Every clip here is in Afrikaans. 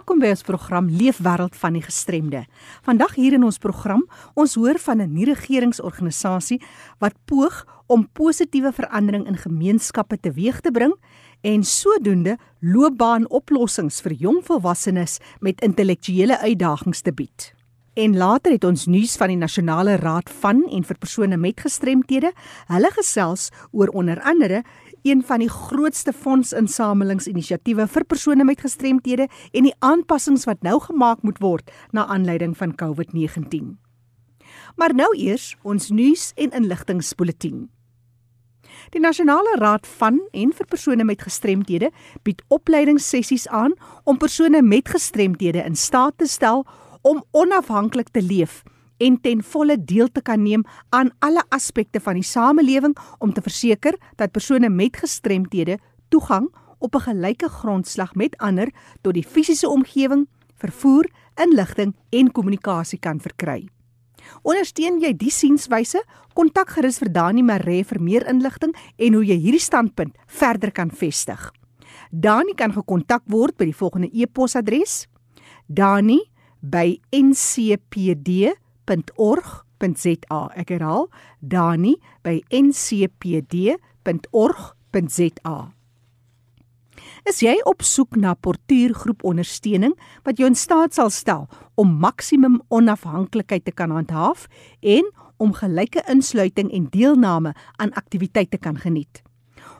Welkom by ons program Leefwêreld van die Gestremde. Vandag hier in ons program, ons hoor van 'n nie-regeringsorganisasie wat poog om positiewe verandering in gemeenskappe teweeg te bring en sodoende loopbaanoplossings vir jong volwassenes met intellektuele uitdagings te bied. En later het ons nuus van die Nasionale Raad van en vir persone met gestremthede. Hulle gesels oor onder andere een van die grootste fondsinsamelingsinisiatiewe vir persone met gestremthede en die aanpassings wat nou gemaak moet word na aanleiding van COVID-19. Maar nou eers ons nuus en inligtingspoletie. Die Nasionale Raad van en vir persone met gestremthede bied opleidingssessies aan om persone met gestremthede in staat te stel om onafhanklik te leef en ten volle deel te kan neem aan alle aspekte van die samelewing om te verseker dat persone met gestremthede toegang op 'n gelyke grondslag met ander tot die fisiese omgewing, vervoer, inligting en kommunikasie kan verkry. Ondersteun jy die sienswyse? Kontak gerus vir Dani Maree vir meer inligting en hoe jy hierdie standpunt verder kan vestig. Dani kan gekontak word by die volgende e-posadres: dani@ncpd.com ncpd.org.za. Ek herhaal, Dani by ncpd.org.za. Is jy op soek na portuïergroep ondersteuning wat jou in staat sal stel om maksimum onafhanklikheid te kan handhaaf en om gelyke insluiting en deelname aan aktiwiteite kan geniet?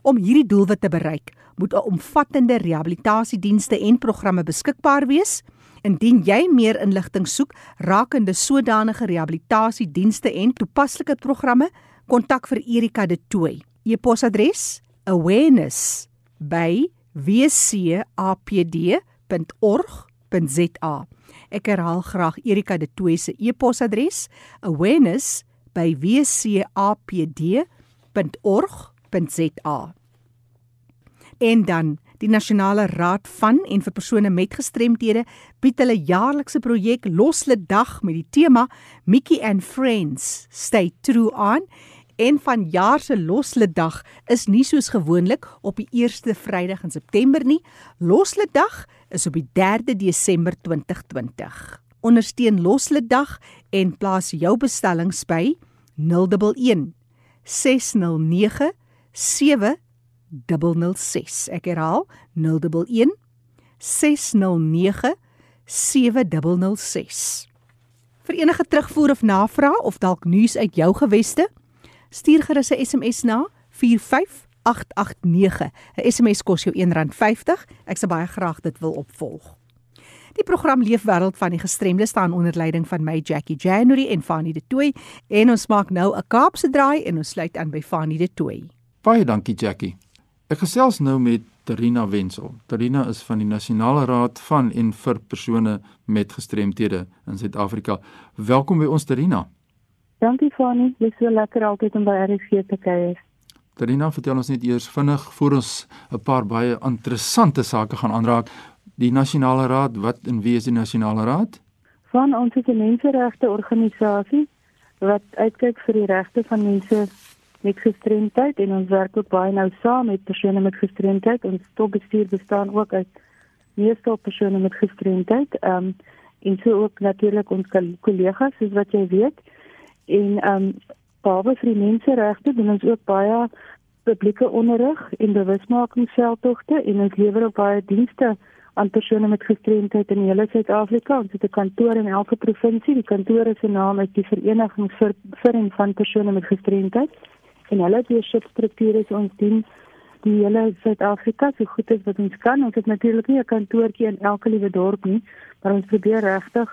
Om hierdie doelwit te bereik, moet 'n omvattende rehabilitasiedienste en programme beskikbaar wees. Indien jy meer inligting soek rakende sodanige rehabilitasiedienste en toepaslike programme, kontak vir Erika de Tooy. E-posadres: awareness@wcapd.org.za. Ek herhaal graag Erika de Tooy se e-posadres: awareness@wcapd.org.za. En dan Die Nasionale Raad van en vir persone met gestremthede bied hulle jaarlikse projek Losle Dag met die tema Mickey and Friends Stay True on. En van jaar se Losle Dag is nie soos gewoonlik op die eerste Vrydag in September nie. Losle Dag is op die 3de Desember 2020. Ondersteun Losle Dag en plaas jou bestellings by 011 609 7 006. Ek herhaal 011 609 7006. Vir enige terugvoer of navraag of dalk nuus uit jou geweste, stuur gerus 'n SMS na 45889. 'n SMS kos jou R1.50. Ek sal baie graag dit wil opvolg. Die program Leefwêreld van die gestremde staan onder leiding van my Jackie January en Fanny De Tooy en ons maak nou 'n Kaapse draai en ons sluit aan by Fanny De Tooy. Baie dankie Jackie. Ek gesels nou met Terina Wenzel. Terina is van die Nasionale Raad van en vir persone met gestremthede in Suid-Afrika. Welkom by ons Terina. Dankie Fani, dit is so lekker altyd om by RFG te kuier. Terina, vertel ons net eers vinnig voor ons 'n paar baie interessante sake gaan aanraak. Die Nasionale Raad, wat en wie is die Nasionale Raad? Van ons is 'n menseregte organisasie wat uitkyk vir die regte van mense met gestremdheid en ons werk ook baie nou saam met persone met gestremdheid. Ons topbestuur bestaan ook uit meestal persone met gestremdheid. Ehm um, en so ook natuurlik ons kollegas soos wat jy weet. En ehm um, behalwe vir die menseregte doen ons ook baie publieke onderrig en bewusmakingsveldtogte en ons lewer ook baie dienste aan persone met gestremdheid in hele Suid-Afrika. Ons het 'n kantoor in elke provinsie. Die kantoor se naam is die Vereniging vir vir en van persone met gestremdheid en hulle leierskapstrukture is ons dien die hele Suid-Afrika so goed as wat ons kan. Ons het natuurlik nie 'n kantoortjie in elke liewe dorp nie, maar ons probeer regtig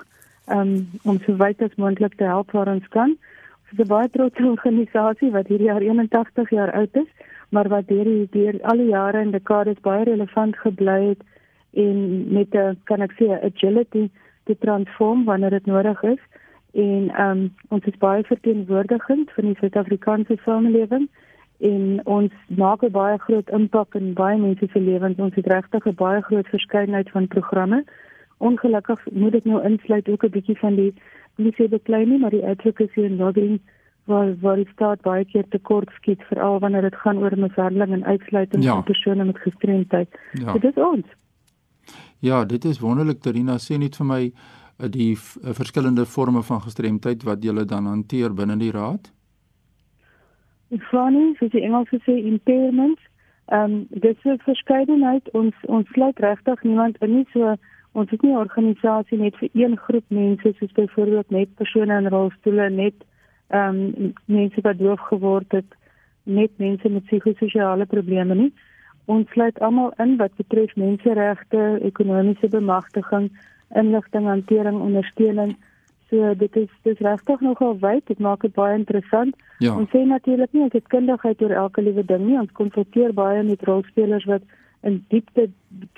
um, om so wyd as moontlik te help waar ons kan. Ons is 'n baie trotse organisasie wat hierdie jaar 81 jaar oud is, maar wat deur die deur al die jare en dekades baie relevant gebly het en met 'n kan ek sê agility te transform wanneer dit nodig is en um, ons is baie verteenwoordigend van die Suid-Afrikaanse samelewing en ons maak 'n baie groot impak in baie mense se lewens. Ons het regtig 'n baie groot verskeidenheid van programme. Ongelukkig moet dit nou insluit ook 'n bietjie van die nie se bekleining maar die advocacy en lobbying waar waar die staat baie keer tekort skiet veral wanneer dit gaan oor mishandeling en uitsluiting ja. van persone met gestremdheid. Ja. Dit is ons. Ja, dit is wonderlik Terina sê net vir my die uh, verskillende forme van gestremdheid wat julle dan hanteer binne die raad. Funny, soos die Engels sê impairments. Ehm um, dit is verskeidenheid ons ons sluit regtig niemand in nie so ons het nie 'n organisasie net vir een groep mense soos byvoorbeeld net persone in rolstoele net ehm um, mense wat doof geword het net mense met psigososiale probleme nie ons sluit almal in wat betref menseregte ekonomiese bemagtiging inligting hantering ondersteuning So dit is dis regtig nogal wyd. Dit maak dit baie interessant. Ja. Ons sê natuurlik nie ons het kundigheid oor elke liewe ding nie. Ons konfronteer baie met rolspelers wat in diepte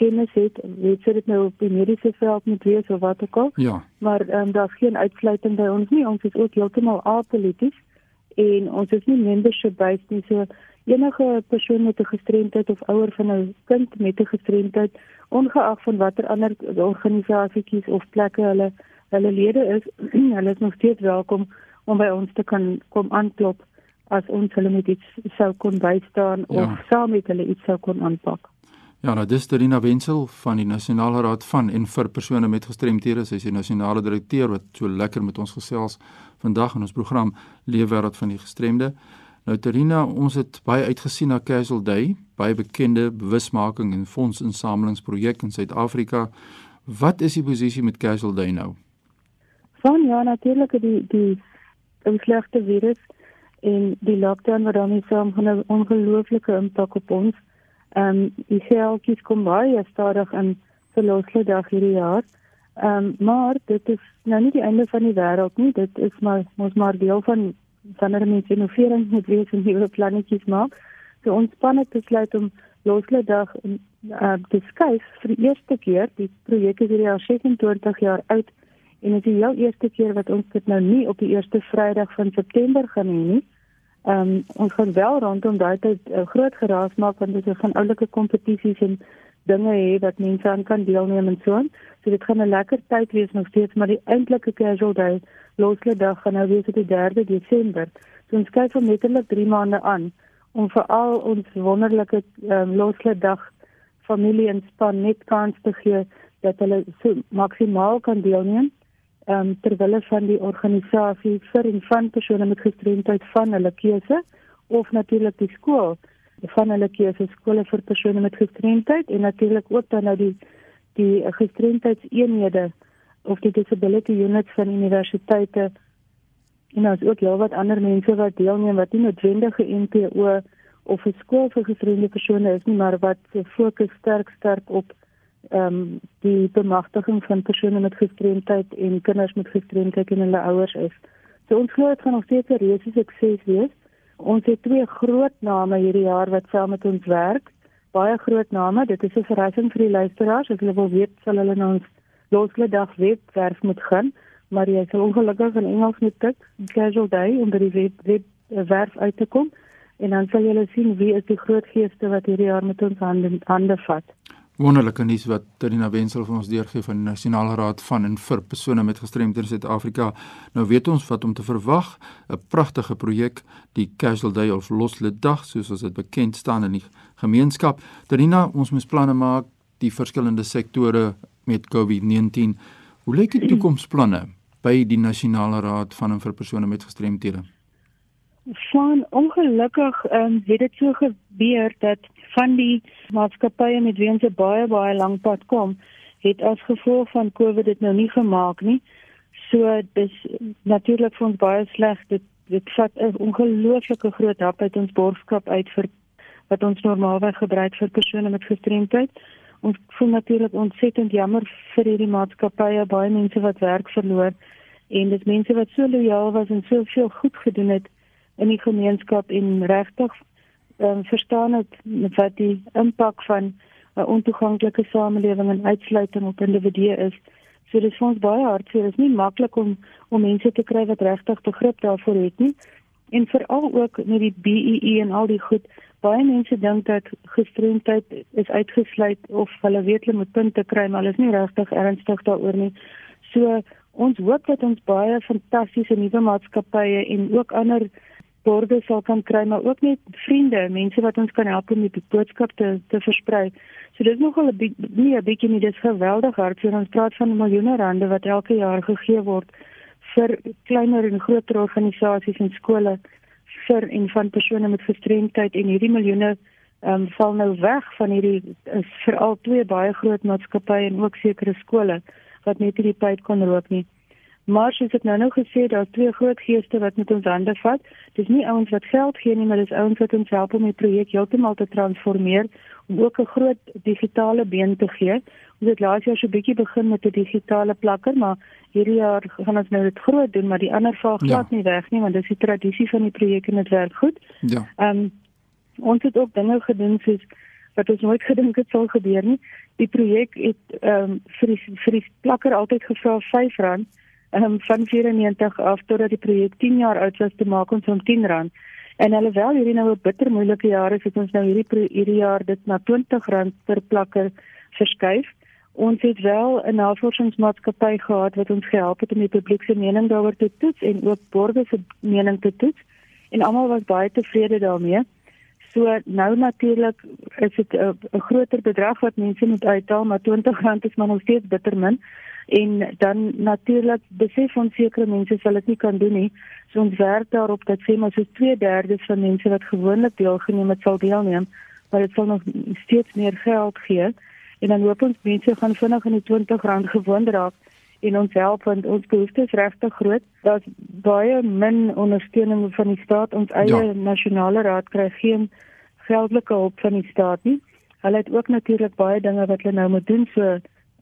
kennis het, weet jy dit nou op die mediese veld met wees of wat ook al. Ja. Maar ehm um, daar's geen uitsluiting by ons nie. Ons is ook heeltemal apolities en ons is nie membership based nie. So enige persoon met 'n gestremdheid of ouer van 'n kind met 'n gestremdheid, ongeag van watter ander organisasies of plekke hulle hulle lede is, hulle is nog steeds welkom om by ons te kan kom aanklop as ons hulle met iets sou kon bystaan ja. of saam met hulle iets sou kon aanpak. Ja, nou dis Terina Wenzel van die Nasionale Raad van en vir persone met gestremthede, sy is die nasionale direkteur wat so lekker met ons gesels vandag in ons program Leefwêreld van die gestremde. Nou Terina, ons het baie uitgesien na Casual Day, baie bekende bewusmaking en fondsinsamelingsprojek in Suid-Afrika. Wat is die posisie met Casual Day nou? Van ja, natuurlik die die slegte virus en die lockdown wat dan saam gaan 'n ongelooflike impak op ons. Ehm um, die selfies kom baie stadig in vir losle dag hierdie jaar. Ehm um, maar dit is nou nie die einde van die wêreld nie. Dit is maar ons maar deel van wanneer mense innovering moet wees en nuwe plannetjies maak. So ons span het besluit om losle dag in uh, te skuif vir die eerste keer. Die projek is hierdie jaar 26 jaar oud En dit is die heel eerste keer wat ons dit nou nie op die eerste Vrydag van September gaan hê nie. Ehm um, ons gaan wel rondom daai tyd uh, groot geraas maak want dit is van oulike kompetisies en dinge hê wat mense aan kan deelneem en so. So dit gaan 'n lekker tyd wees nog steeds, maar die eintlike casual day, losle dag gaan nou wees op die 3de Desember. So ons kyk vir letterlik 3 maande aan om vir al ons wonderlike um, losle dag familie en span net kans te gee dat hulle so maksimaal kan deelneem um, ter wille van die organisasie vir en van persone met gestremdheid van hulle keuse of natuurlik die skool van hulle keuse skole vir persone met gestremdheid en natuurlik ook dan nou die die gestremdheidseenhede of die disability units van universiteite en ons ook heelwat ander mense wat deelneem wat nie noodwendige NPO of 'n skool vir gestremde persone is nie maar wat fokus sterk sterk op ehm um, die bemagtiging van persone met gestremdheid en kinders met gestremdheid en hulle ouers is. So ons glo dit gaan nog steeds 'n reuse sukses wees. Ons het twee groot name hierdie jaar wat saam met ons werk. Baie groot name. Dit is 'n verrassing vir die luisteraars. As hulle wil weet, sal hulle na ons losle dag webwerf moet gaan, maar jy sal ongelukkig in Engels moet tik, casual day om by die web, web werf uit te kom en dan sal julle sien wie is die groot geeste wat hierdie jaar met ons hande hande vat wonderlike nuus wat Trina Wenzel vir ons deurgee van die Nasionale Raad van en vir persone met gestremdhede in Suid-Afrika. Nou weet ons wat om te verwag, 'n pragtige projek, die Casual Day of Loslede Dag, soos ons dit bekend staan in die gemeenskap. Trina, ons moet planne maak die verskillende sektore met COVID-19. Hoe lyk die toekomsplanne by die Nasionale Raad van en vir persone met gestremdhede? Van ongelukkig um, het dit so gebeur dat van die maatskappye met wie ons 'n baie baie lang pad kom, het as gevolg van COVID dit nou nie gemaak nie. So dis natuurlik vir ons baie sleg. Dit dit vat 'n ongelooflike groot hap uit ons borgskap uit vir wat ons normaalweg gebruik vir persone met gestremdheid. Ons voel natuurlik ontsettend jammer vir hierdie maatskappye, baie mense wat werk verloor en dis mense wat so lojaal was en soveel goed gedoen het in die gemeenskap en regtig um, verstaan het wat die impak van 'n uh, ontoeganklike samelewing en uitsluiting op individue is. So dit is vir ons baie hartseer. Dit is nie maklik om om mense te kry wat regtig begrip daarvoor het nie. En veral ook met die BEE e en al die goed, baie mense dink dat gestremdheid is uitgesluit of hulle weet hulle moet punte kry, maar hulle is nie regtig ernstig daaroor nie. So ons hoop dat ons baie fantastiese nuwe maatskappye en ook ander borde sal kan kry, maar ook net vriende, mense wat ons kan help om die boodskap te te versprei. So dis nogal 'n nie 'n bietjie nie, dis geweldig hard. So ons praat van miljoene rande wat elke jaar gegee word vir kleiner en groter organisasies en skole vir en van persone met gestremdheid en hierdie miljoene ehm um, val nou weg van hierdie veral twee baie groot maatskappye en ook sekere skole wat net hierdie tyd kon rook nie. Maar soos ek nou nou gesê het, daar's twee groot geeste wat met ons hande vat. Dis nie ouens wat geld gee nie, maar dis ouens wat ons help om die projek heeltemal te transformeer om ook 'n groot digitale been te gee. Ons het laas jaar so 'n bietjie begin met 'n digitale plakker, maar hierdie jaar gaan ons nou dit groot doen, maar die ander val glad ja. nie weg nie, want dis die tradisie van die projek en dit werk goed. Ja. Ehm um, ons het ook dinge gedoen soos wat ons nooit gedink het sou gebeur nie. Die projek het ehm um, vir die vir die plakker altyd gevra R5 um, van 94 af totdat die projek 10 jaar oud was te maak ons om 10 rand. En alhoewel hierdie nou 'n bitter moeilike jaar is, het ons nou hierdie hierdie jaar dit na 20 rand per plakker verskuif. Ons het wel 'n navorsingsmaatskappy gehad wat ons gehelp het om die publiek se mening daaroor te toets en ook borgers se mening te toets. En almal was baie tevrede daarmee. So nou natuurlik is dit 'n groter bedrag wat mense moet uithaal, maar R20 is maar nog steeds bitter min en dan natuurlik besef ons sekere mense sal dit nie kan doen nie. So ons werk daarop dat sê maar so 2/3 van mense wat gewoonlik deelgeneem het sal deelneem, maar dit sal nog steeds meer geld gee. En dan hoop ons mense gaan vinnig in die R20 gewoon raak en ons help want ons behoefte is regtig groot. Daar's baie min ondersteuning van die staat. Ons eie ja. nasionale raad kry geen geldelike hulp van die staat nie. Hulle het ook natuurlik baie dinge wat hulle nou moet doen so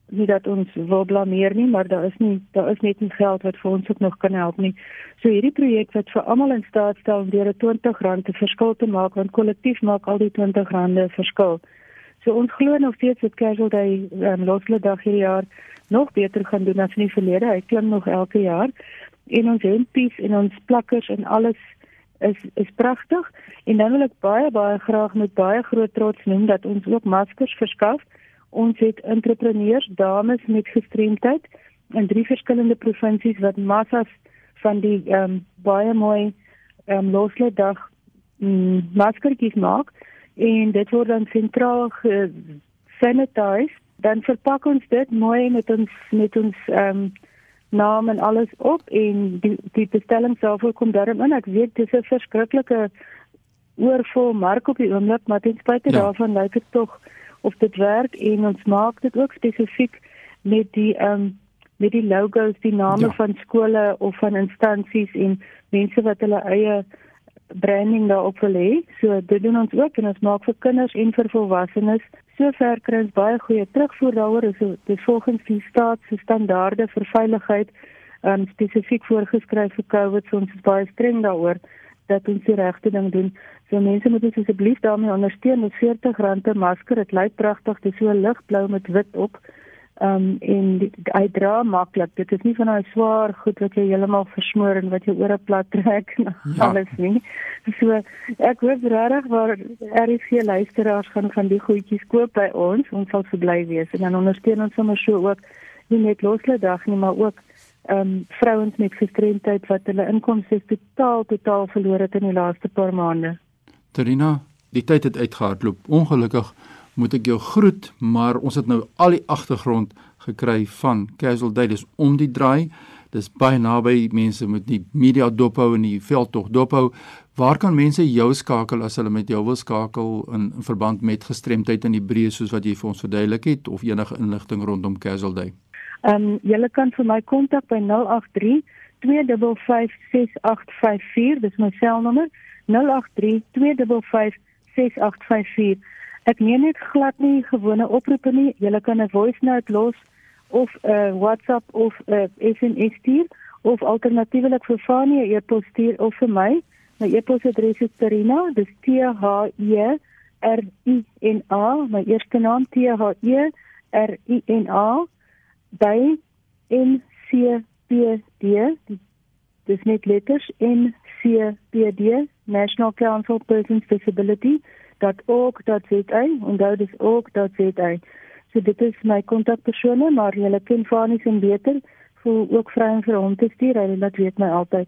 nie dat ons wil blameer nie, maar daar is nie daar is net nie geld wat vir ons ook nog kan help nie. So hierdie projek wat vir almal in staat stel om deur 'n R20 te verskil te maak, want kollektief maak al die R20 'n verskil. So ons glo nog steeds dat Casual Day um, losle dag hierdie jaar nog beter gaan doen as in die verlede. Hy klim nog elke jaar. En ons hempies en ons plakkers en alles is is pragtig. En dan wil ek baie baie graag met baie groot trots noem dat ons ook maskers verskaf Ons het entrepreneurs, dames met gestremdheid in drie verskillende provinsies wat massas van die ehm um, baie mooi ehm um, loslede dag mm, maskertjies maak en dit word dan sentraal gesanitiseer. Dan verpak ons dit mooi met ons met ons ehm um, naam en alles op en die die bestelling self kom daarin in. Ek weet dis 'n verskriklike oorvol mark op die oomblik, maar ten spyte ja. daarvan lyk dit tog of dit werk en ons maak dit ook spesifiek met die ehm um, met die logos, die name ja. van skole of van instansies en mense wat hulle eie branding daarop wil hê. So dit doen ons ook en ons maak vir kinders en vir volwassenes. Sover kry ons baie goeie terugvoer daaroor. So dis volgens die staat se standaarde vir veiligheid um, spesifiek voorgeskryf vir COVID. So ons is baie streng daaroor dat ons die regte ding doen. So mense moet asseblief daarmee ondersteun met R40 per masker. Dit lyk pragtig, dit is so ligblou met wit op. Ehm um, en hy dra maklik. Dit is nie van daai swaar goed wat jy heeltemal versmoor en wat jou ore plat trek en ja. alles nie. So ek hoop regtig waar hier luisteraars gaan van die goedjies koop by ons. Ons sal verbly wees en dan ondersteun ons sommer so ook nie net loslede dag nie, maar ook ehm um, vrouens met gestremdheid wat hulle inkomste totaal totaal verloor het in die laaste paar maande. Terina, die tyd het uitgehardloop. Ongelukkig moet ek jou groet, maar ons het nou al die agtergrond gekry van Casual Day. Dis om die draai. Dis baie naby. Mense moet nie media dophou en die veldtog dophou. Waar kan mense jou skakel as hulle met jou wil skakel in, in verband met gestremdheid in die breë soos wat jy vir ons verduidelik het of enige inligting rondom Casual Day? Ehm um, jy kan vir my kontak by 083 255 6854. Dis my selnommer. 0832556854. Ek neem net glad nie gewone oproepe nie. Jy kan 'n voice note los of 'n uh, WhatsApp of 'n uh, SMS stuur of alternatiefelik vir Fanie 'n e-pos stuur of vir my. My e-posadres is Terina, dis T H E R I N A, my eerste naam T H E R I N A by N C P D. Dis net letters N C P D National Council Persons Disability .org.za en dit is org.za. So dit is my kontakpersone, maar jy ken Fanie se beter voel ook vry om vir hom te stuur. Hy laat weet my altyd.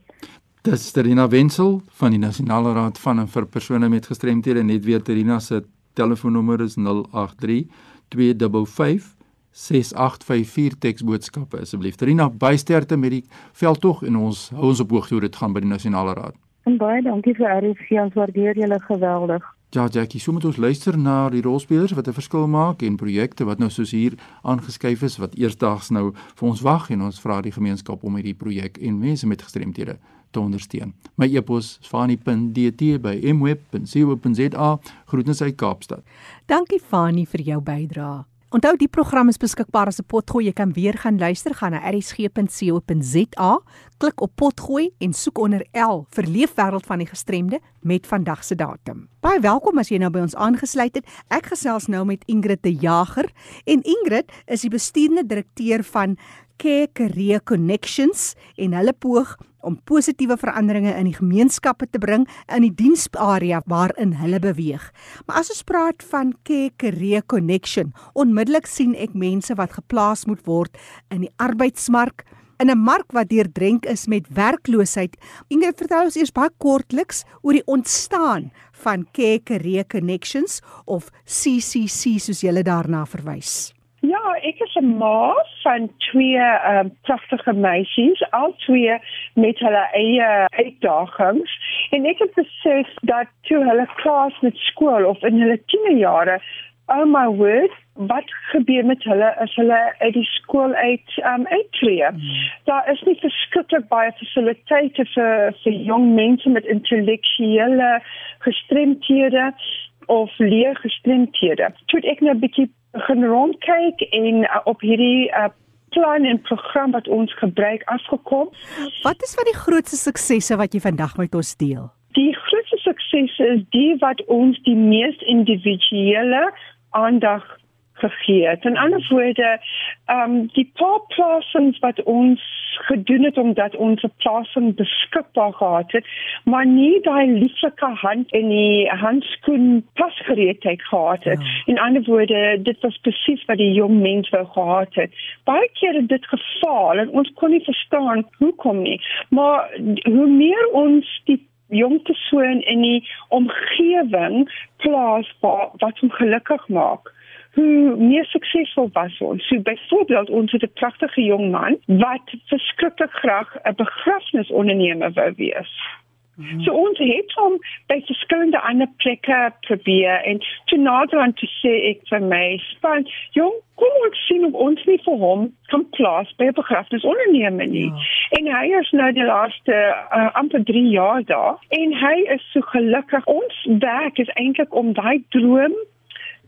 Dis Terina Wenzel van die Nasionale Raad van en vir persone met gestremthede net weer Terina se telefoonnommer is 083 255 6854 teksboodskappe asseblief. Terina, bysterkte met die veldtog en ons hou ons op hoogte hoe dit gaan by die Nasionale Raad. En baie dankie vir RFG, ons waardeer julle geweldig. Ja, Jackie, so moet ons luister na die rolspelers wat 'n verskil maak en projekte wat nou soos hier aangeskuif is wat eersdaags nou vir ons wag en ons vra die gemeenskap om hierdie projek en mense met gestremthede te ondersteun. My e-pos is fani.dt@mweb.co.za. Groetens uit Kaapstad. Dankie Fani vir jou bydrae. Onthou die program is beskikbaar as 'n potgooi. Jy kan weer gaan luister gaan na erisg.co.za, klik op potgooi en soek onder L vir Leefwêreld van die Gestremde met vandag se datum. Baie welkom as jy nou by ons aangesluit het. Ek gesels nou met Ingrid de Jager en Ingrid is die bestuurende direkteur van Care Career Connections en hulle poog om positiewe veranderinge in die gemeenskappe te bring in die diensarea waarin hulle beweeg. Maar as ons praat van Care Career Connection, onmiddellik sien ek mense wat geplaas moet word in die arbeidsmark in 'n mark wat deurdrenk is met werkloosheid. Ingrid, vertel ons eers baie kortliks oor die ontstaan van Care Career Connections of CCC soos jy daarna verwys. Ja, ek is 'n ma van twee ehm um, pragtige meisies, al twee met hulle eie uitdagings. En ek het besef dat toe hulle klaar met skool of in hulle tienerjare, oh my word, wat gebeur met hulle as hulle uit die skool uit ehm um, uittreë? Hmm. Daar is nie verskriklik baie fasiliteite vir vir jong mense met intellektuele gestremthede of leergestremthede. Toe ek nou 'n bietjie gaan rondkyk en uh, op hierdie uh, plan en program wat ons gebruik afgekom. Wat is van die grootste suksesse wat jy vandag met ons deel? Die grootste suksesse is die wat ons die mees individuele aandag gegee het. In ander woorde, ehm um, die paar plasings wat ons gedoen het omdat ons 'n plasing beskikbaar gehad het, maar nie daai lieflike hand in die handskoen pasgereedheid gehad het. Ja. In ander woorde, dit was presies wat die jong mens wou gehad het. Baie keer het dit gefaal en ons kon nie verstaan hoekom nie. Maar hoe meer ons die jong persoon in die omgewing plaas wat hom gelukkig maak hoe meer suksesvol was ons. So byvoorbeeld ons het 'n pragtige jong man wat verskriklik graag 'n begrafnisondernemer wou wees. Mhm. So ons het hom by verskillende ander plekke probeer en toe nader aan te sê ek vir my span, jong, kom ons sien of ons nie vir hom kan plaas by 'n begrafnisondernemer nie. Ja. En hy is nou die laaste uh, amper 3 jaar daar en hy is so gelukkig. Ons werk is eintlik om daai droom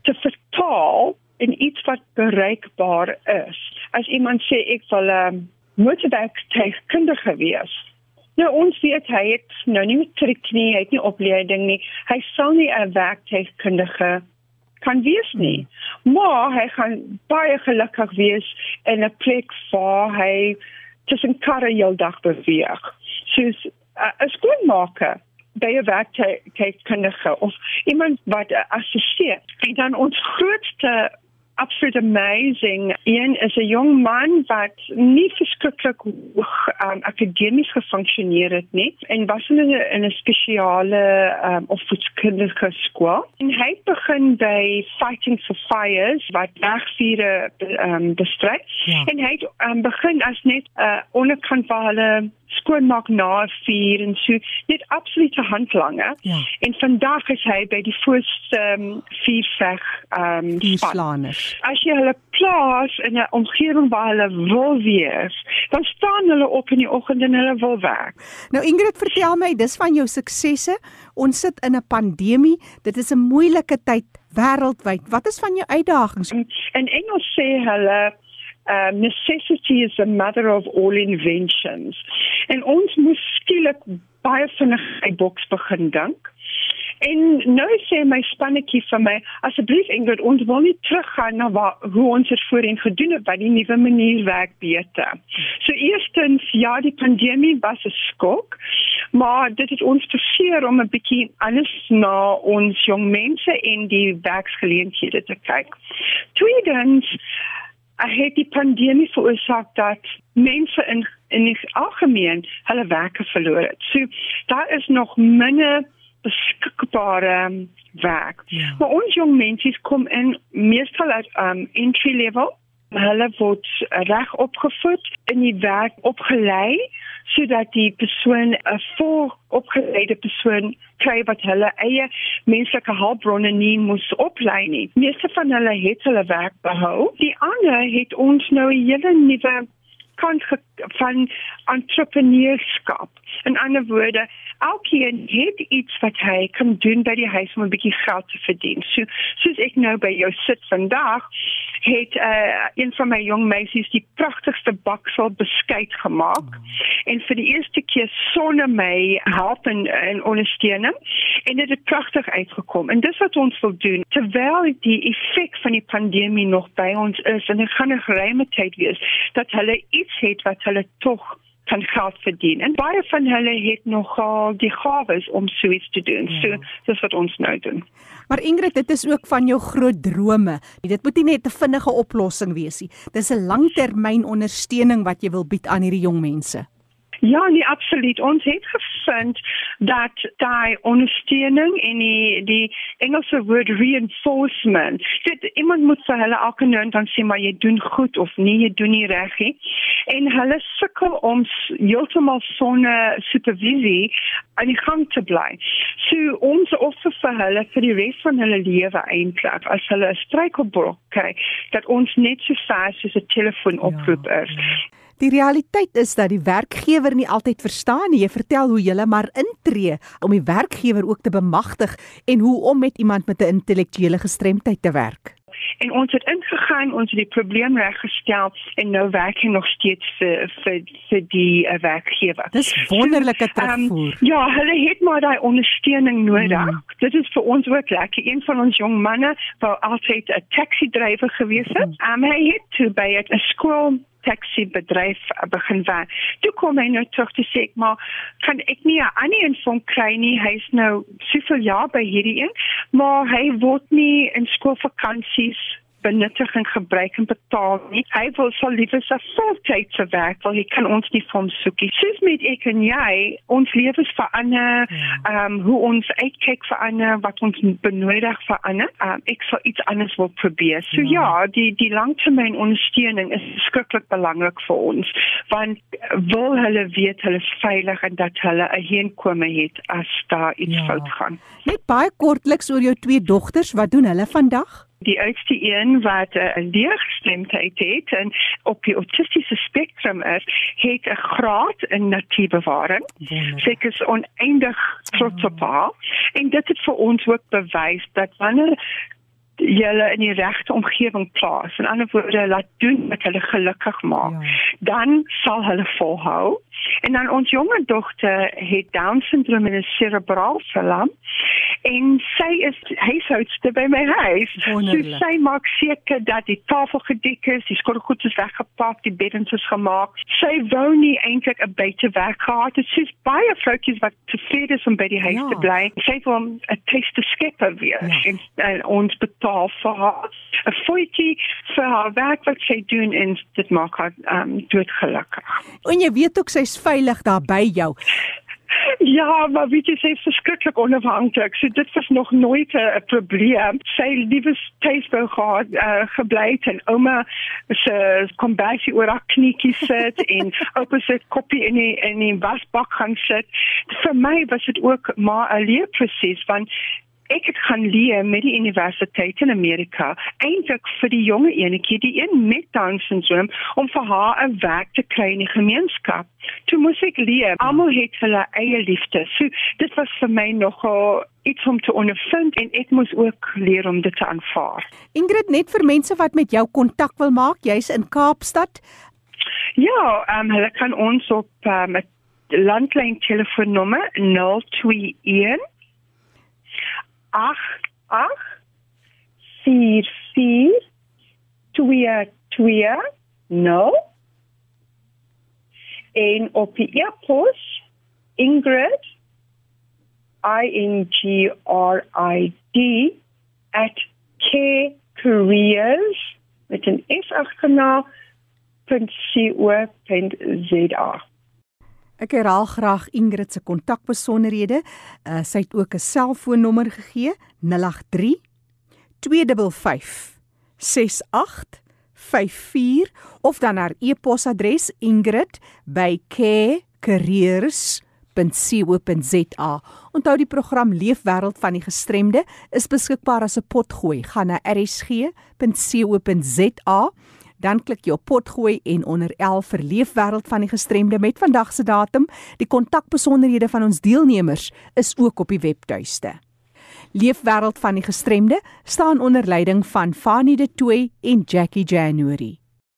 te vertaal in iets wat bereikbaar is. As iemand sê ek wil 'n um, motorwerktuigkundige wees. Nou ons weet hy het nou nie matriek nie, hy het nie opleiding nie. Hy sal nie 'n werktuigkundige kan wees nie. Maar hy gaan baie gelukkig wees in 'n plek waar hy tussen karre heeldag beweeg. Soos 'n uh, skoonmaker by 'n werktuigkundige of iemand wat assisteer. En dan ons grootste absolute amazing een is 'n jong man wat nie verskriklik hoog um, akademies gefunksioneer het nie en was in 'n in 'n spesiale um, opvoedkundige skool en hy begin by fighting for fires wat wegvure um, bestry ja. en hy um, begin as net 'n uh, onderkant van hulle skoonmaak na 4 en so net absolute handlange. Ja. En vandag is hy by die voorste um, vier veg ehm um, span. As jy hulle plaas in 'n omgewing waar hulle wil wees, dan staan hulle op in die oggend en hulle wil werk. Nou Ingrid, vertel my, dis van jou suksesse. Ons sit in 'n pandemie. Dit is 'n moeilike tyd wêreldwyd. Wat is van jou uitdagings? In Engels sê hulle uh, necessity is the mother of all inventions. En ons moes skielik baie vinnig uit boks begin dink. En nou sê my spannetjie vir my, asseblief Ingrid, ons wil nie teruggaan na waar hoe ons dit voorheen gedoen het, by die nuwe manier werk beter. So eerstens, ja, die pandemie was 'n skok, maar dit het ons verseker om 'n bietjie alles na ons jong mense en die werksgeleenthede te kyk. Tweedens, het die pandemie veroorsaak dat mense in in die algemeen hulle werke verloor het. So daar is nog minder beskikbare um, werk. Ja. Maar ons jong mense kom in meestal uit um, entry level hulle word reg opgevoed in die werk opgelei sodat die persoon 'n vooropgeleide persoon kry wat hulle eie menslike hulpbronne nie moes oplei nie. Meeste van hulle het hulle werk behou. Die ander het ons nou 'n hele nuwe kant van entrepreneurskap. In ander woorde, elkeen het iets wat hy kan doen by die huis om 'n bietjie geld te verdien. So soos ek nou by jou sit vandag, het uh, een van my jong meisies die pragtigste baksel beskuit gemaak mm. en vir die eerste keer sonder my help en, en ondersteuning en dit het pragtig uitgekom. En dis wat ons wil doen terwyl die effek van die pandemie nog by ons is en dit gaan 'n geruime tyd wees dat hulle iets het wat hulle tog kan geld verdien. En baie van hulle het nogal die gawes om so iets te doen. Ja. So dis wat ons nou doen. Maar Ingrid, dit is ook van jou groot drome. Dit moet nie net 'n vinnige oplossing wees nie. Dis 'n langtermyn ondersteuning wat jy wil bied aan hierdie jong mense. Ja, nee, absoluut. Ons het gevind dat daai ondersteuning en die die Engelse woord reinforcement, dit iemand moet vir hulle elke nou en dan sê maar jy doen goed of nee, jy doen nie reg nie. En hulle sukkel om heeltemal sonder supervisie aan die gang te bly. So ons offer vir hulle vir die res van hulle lewe eintlik as hulle 'n struikelblok kry, dat ons net so vas soos 'n telefoonoproep ja, is. Ja. Die realiteit is dat die werkgewer nie altyd verstaan nie. Jy vertel hoe jy maar intree om die werkgewer ook te bemagtig en hoe om met iemand met 'n intellektuele gestremdheid te werk. En ons het ingegaan, ons het die probleem reggestel en nou werk hy nog steeds vir vir vir die uh, werkgewer. Dis wonderlike so, terugvoer. Um, ja, hulle het maar daai ondersteuning nodig. Mm. Dit is vir ons ook lekker. Een van ons jong manne wou altyd 'n taxi drywer gewees het. Mm. Um, hy het toe by 'n skool taxi bedryf begin werk. Toe kom hy nou terug te sê, maar kan ek nie 'n ander een van kry nie. Hy's nou soveel jaar by hierdie een, maar hy word nie in skoolvakansies benuttig en gebruik en betaal nie. Hy wil sal liewer sy voltydse werk, want hy kan ons nie van soekie. Soos met ek en jy, ons lewens verander, ja. ehm ja. um, hoe ons uitkyk verander, wat ons benodig verander. Um, ek sal iets anders wil probeer. So ja, ja die die langtermyn ondersteuning is skrikkelik belangrik vir ons, want wil hulle weet hulle is veilig en dat hulle 'n heenkome het as daar iets ja. fout gaan. Net baie kortliks oor jou twee dogters, wat doen hulle vandag? Die oudste een wat 'n uh, leergestremdheid het en op die autistiese spektrum is, het 'n graad in natuurbewaring. Sy is oneindig trots op haar en dit het vir ons ook bewys dat wanneer julle in die regte omgewing plaas en ander woorde laat doen wat hulle gelukkig maak, ja. dan sal hulle volhou. En dan ons jonge dogter het down syndroom en 'n cerebraal verlam en sy is huishoudster by my huis. So sy maak seker dat die tafel gedek is, die skottelgoed is weggepak, die beddens is gemaak. Sy wou nie eintlik 'n buite werk gehad het. Sy's baie vroutjies wat tevrede is om by die huis ja. te bly. Sy wil 'n taste skepper wees ja. en, en ons betaal vir haar 'n foetjie vir haar werk wat sy doen en dit maak haar um, doodgelukkig. En jy weet ook sy is veilig daar by jou. Ja, maar weet jy, sy is verskriklik onafhanklik. So dit was nog nooit 'n probleem. Sy liewe tuisbou gehad, uh, gebly en ouma se kombuisie oor haar knietjies sit en oupa se koppie in die in die wasbak gaan sit. Vir my was dit ook maar 'n leerproses want ek het gaan leer met die universiteit in Amerika eintlik vir die jonge enetjie die een met Down syndroom om vir haar 'n werk te kry in die gemeenskap. Toe moes ek leer, almal het hulle eie liefde. So dit was vir my nogal iets om te ondervind en ek moes ook leer om dit te aanvaar. Ingrid net vir mense wat met jou kontak wil maak, jy's in Kaapstad. Ja, ehm um, hulle kan ons op um, landlyn telefoonnommer 021 8 8 4 4 2 2 0 en op die e-pos Ingrid I N G R I D K Careers met 'n S agterna ingrid.co.za. Ek herhaal graag Ingrid se kontakbesonderhede. Uh, sy het ook 'n selfoonnommer gegee: 083 255 6854 of dan haar e-posadres ingrid@careers.co.za. Onthou die program Leefwêreld van die Gestremde is beskikbaar as 'n potgooi. Gaan na rsg.co.za dan klik jy op potgooi en onder 11 vir leefwêreld van die gestremde met vandag se datum. Die kontakbesonderhede van ons deelnemers is ook op die webtuiste. Leefwêreld van die gestremde staan onder leiding van Fanie De Tooy en Jackie January.